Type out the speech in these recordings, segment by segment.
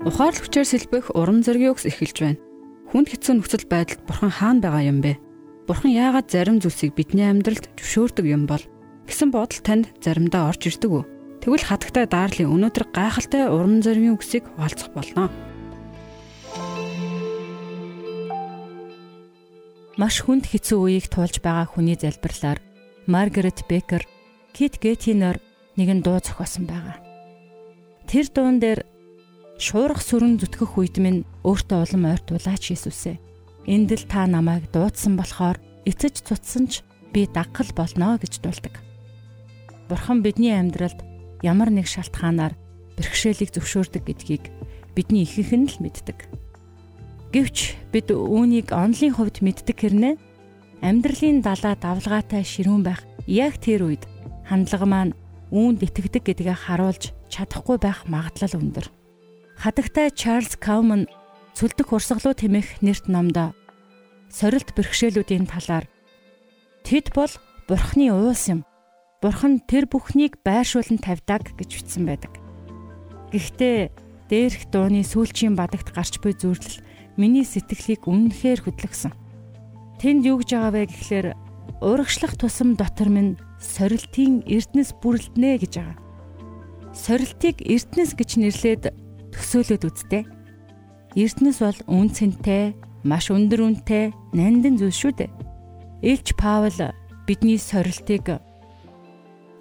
Ухаал хүчээр сэлбэх урам зориг өгс эхэлж байна. Хүнд хэцүү нөхцөл байдалд бурхан хаана байгаа юм бэ? Бурхан яагаад зарим зүйлсийг бидний амьдралд зөвшөөрдөг юм бол гэсэн бодол танд заримдаа орж ирдэг үү? Тэгвэл хатагтай daарлын өнөөдөр гайхалтай урам зоригийн үгсийг хуваалцах болно. Маш хүнд хэцүү үеийг туулж байгаа хүний залбирлаар Маргарет Бекер Кит Гетинер нэгэн дуу зохиосон байгаа. Тэр дуун дээр шуурах сүрэн зүтгэх үед минь өөртөө улам ойртуулаач Иесүсээ. Энд л та намайг дуудсан болохоор эцэж цуцсан ч би даггал болно гэж дуулдаг. Бурхан бидний амьдралд ямар нэг шалтгаанаар бэрхшээлийг зөвшөөрдөг гэдгийг бидний ихэнх нь л мэддэг. Гэвч бид үүнийг онлын хувьд мэддэг хэрнээ амьдралын далаа давлгаатай ширүүн байх яг тэр үед хандлага маань үүнд итгэдэг гэдгээ харуулж чадахгүй байх магадлал өндөр. Хадагтай Чарльз Кауман Цүлдэх урсгалуу тэмэх нэрт номдоо сорилт бэрхшээлүүдийн талаар тэд бол бурхны уус юм. Бурхан тэр бүхнийг байршуулан тавьдаг гэж бичсэн байдаг. Гэхдээ дээрх дууны сүүлчийн бадагт гарч буй зүрлэл миний сэтгэлийг үнэнхээр хөдлөсөн. Тэнд юу гэж байгаа вэ гэхлээр урагшлах тусам дотор минь сорилтын эрдэнэс бүрэлдэнэ гэж байгаа. Сорилтыг эрдэнэс гэж нэрлээд төсөөлөд үзтээ. Эрдэнэс бол үн цэнтэй, маш өндөр үнэтэй, нандин зүйл шүү дээ. Илч Паул бидний сорилтыг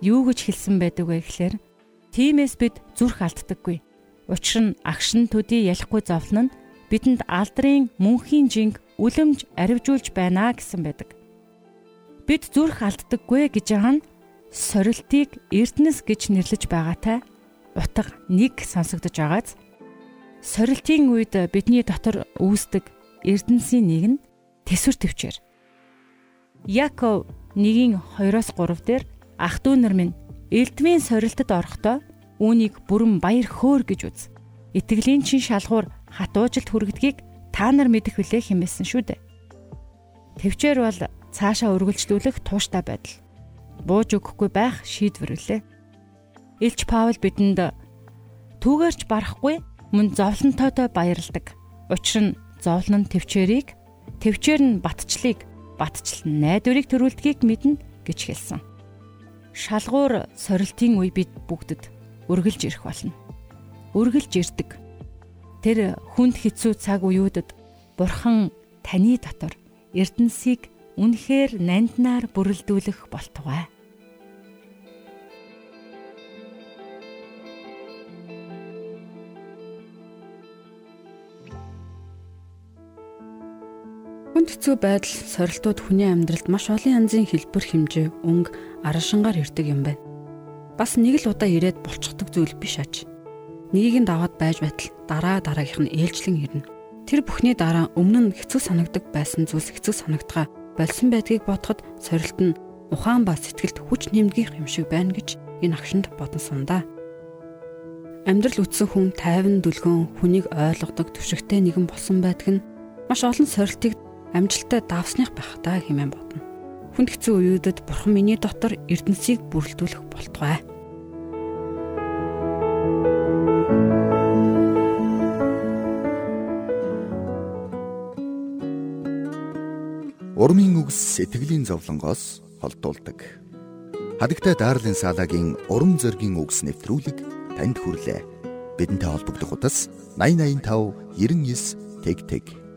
юу гэж хэлсэн байдаг вэ гэхээр тиймээс бид зүрх алддаггүй. Учир нь агшин төдий ялахгүй зовлон нь бидэнд алдрын мөнхийн жинг үлэмж аривжуулж байна гэсэн байдаг. Бид зүрх алддаггүй гэж байгаа нь сорилтыг эрдэнэс гэж нэрлэж байгаатай утга нэг сонсогдож байгааз сорилтын үед бидний дотор үүсдэг эрдэнсийн нэг нь тэсвэр төвчээр. Яков 1-2-оос 3 дээр ах дүү нар минь элдвийн сорилтод орохдоо үүнийг бүрэн баяр хөөр гэж үз. Итгэлийн чин шалгуур хатуужилт хүргэдгийг та нар мэдэх билээ хэмээсэн шүү дээ. Тэвчээр бол цаашаа өргөлжлүүлэх тууштай байдал. Бууж өгөхгүй байх шийдвэр үлээ. Илч Паул бидэнд түүгээрч барахгүй мөн зовлонтойдоо баярладаг. Учир нь зовлон нь төвчээрийг, төвчээр нь батчлыг, батчл нь найдварыг төрүүлдгийг мэднэ гэж хэлсэн. Шалгуур сорилтын үе бид бүгдэд үргэлж ирэх болно. Үргэлж ирдэг. Тэр хүнд хэцүү цаг үеүүдэд Бурхан таны дотор эрдэнсийг үнэхээр нанднаар бүрэлдүүлэх болтугай. Хүнд хэцүү байдал сорилтууд хүний амьдралд маш олон янзын хэлбэр хэмжээ, өнгө, арашингаар ирдэг юм байна. Бас нэг л удаа ирээд болцохдаг зүйл биш аж. Нэгийг нь даваад байж байтал дараа дараагийнх нь ээлжлэн ирнэ. Тэр бүхний дараа өмнө нь хэцүү санагдаг байсан зүйлс хэцүү санагдгаа болсон байдгийг бодоход сорилт нь ухаан ба сэтгэлд хүч нэмдгийх юм шиг байна гэж энэ агшинд бодон сандаа. Амьдрал үтсэн хүн тайван дүлгөн хүнийг ойлгодог төвшөгтэй нэгэн болсон байдаг нь маш олон сорилтыг амжилттай давсных байх та хэмээн бодно. Хүнд хэцүү үеүүдэд бурхан миний дотор эрдэнсийг бүрэлдүүлэх болтугай. Урмын үгс сэтгэлийн зовлонгоос холдуулдаг. Хадагтай Дарлин Салагийн урам зоригийн үгс нэвтрүүлэг танд хүрлээ. Бидэнтэй холбогдох утас 8085 99 тэг тэг